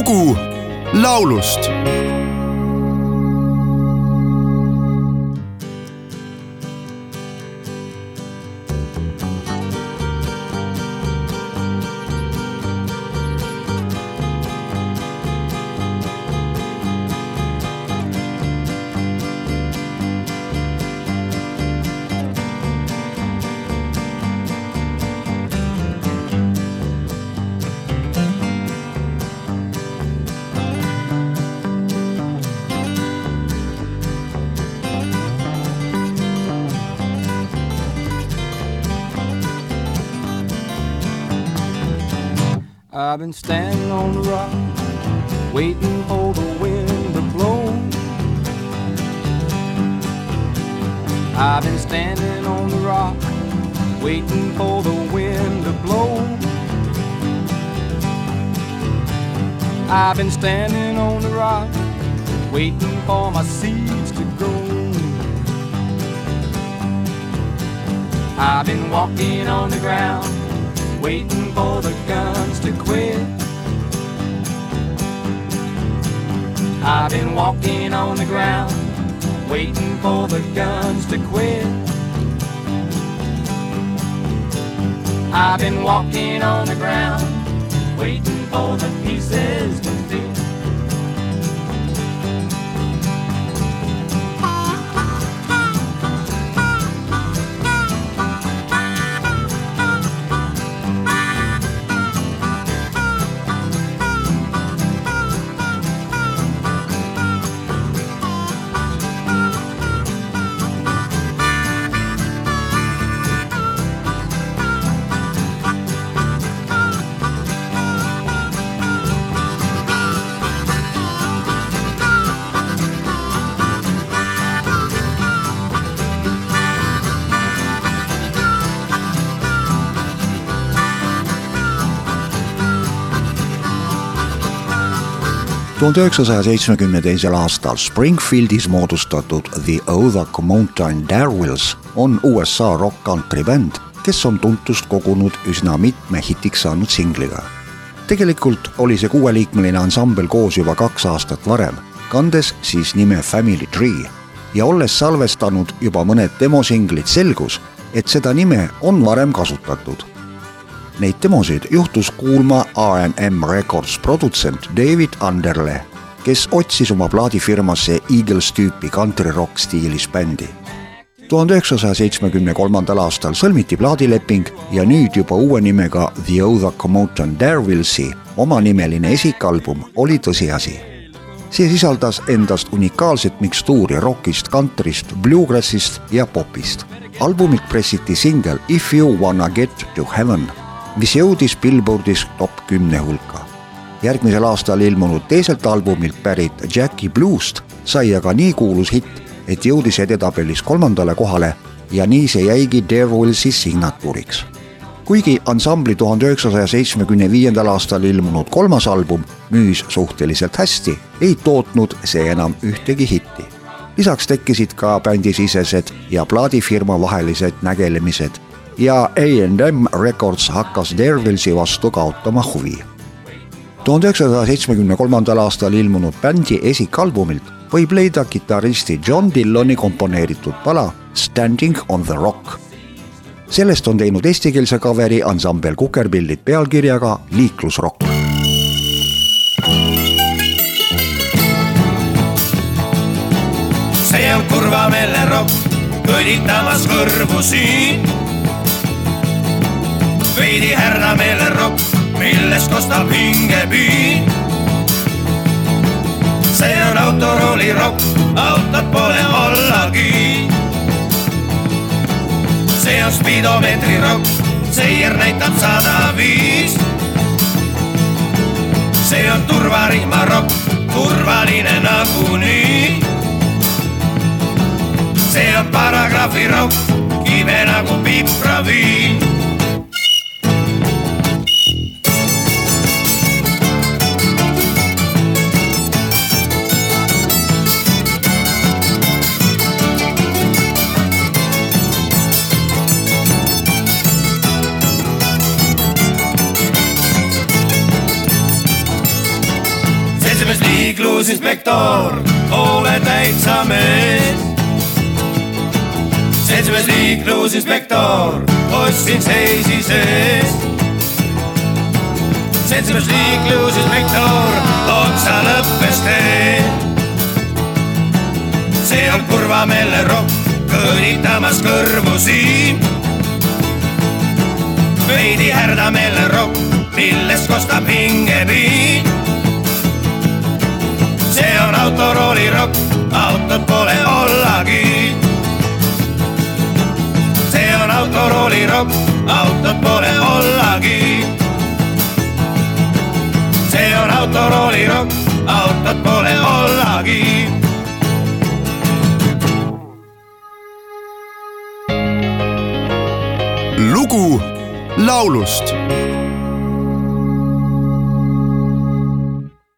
lugu laulust I've been standing on the rock, waiting for the wind to blow. I've been standing on the rock, waiting for the wind to blow. I've been standing on the rock, waiting for my seeds to grow. I've been walking on the ground waiting for the guns to quit. I've been walking on the ground, waiting for the guns to quit. I've been walking on the ground, waiting for the pieces to tuhande üheksasaja seitsmekümne teisel aastal Springfieldis moodustatud The Othak Mountain Darwills on USA rock-country bänd, kes on tuntust kogunud üsna mitme hitiks saanud singliga. tegelikult oli see kuueliikmeline ansambel koos juba kaks aastat varem, kandes siis nime Family Tree ja olles salvestanud juba mõned demosinglid, selgus, et seda nime on varem kasutatud Neid demosid juhtus kuulma R&M Records produtsent David Underle, kes otsis oma plaadifirmasse Eagles tüüpi country rock stiilis bändi. tuhande üheksasaja seitsmekümne kolmandal aastal sõlmiti plaadileping ja nüüd juba uue nimega The Othak Mountain Darwillsi omanimeline esikalbum oli tõsiasi. see sisaldas endast unikaalset mikstuuri rockist, kantrist, bluegrassist ja popist. albumilt pressiti singel If you wanna get to heaven mis jõudis Billboardis top kümne hulka. järgmisel aastal ilmunud teiselt albumilt pärit Jackie Bluest sai aga nii kuulus hitt, et jõudis edetabelis kolmandale kohale ja nii see jäigi Darwillsi signatuuriks. kuigi ansambli tuhande üheksasaja seitsmekümne viiendal aastal ilmunud kolmas album müüs suhteliselt hästi, ei tootnud see enam ühtegi hitti lisaks tekkisid ka bändisisesed ja plaadifirma vahelised nägelemised ja A&M Records hakkas Dervilsi vastu kaotama huvi. tuhande üheksasaja seitsmekümne kolmandal aastal ilmunud bändi esikalbumilt võib leida kitarristi John Dilloni komponeeritud pala Standing on the Rock. sellest on teinud eestikeelse kaveri ansambel Kukerpillid pealkirjaga Liiklusrokk. see on Kurvameele rokk, kõditamas kõrvusi veidi härrameele rokk, millest kostab hingepiin. see on autorooli rokk, autot pole ollagi. see on spiidomeetri rokk, seier näitab sada viis. see on turvarihma rokk, turvaline nagunii. see on paragrahvi rokk, kibe nagu pipraviin liiklusinspektor, ole täitsa mees. seltsimees liiklusinspektor, ostsin seisi sees. seltsimees liiklusinspektor, otsa lõppes tee. see on kurvameelne rokk, kõnitamas kõrvu siin. veidi härdameelne rokk, millest kostab hingepiin autot pole ollagi. see on autoroolirokk, autot pole ollagi. see on autoroolirokk, autot pole ollagi. lugu laulust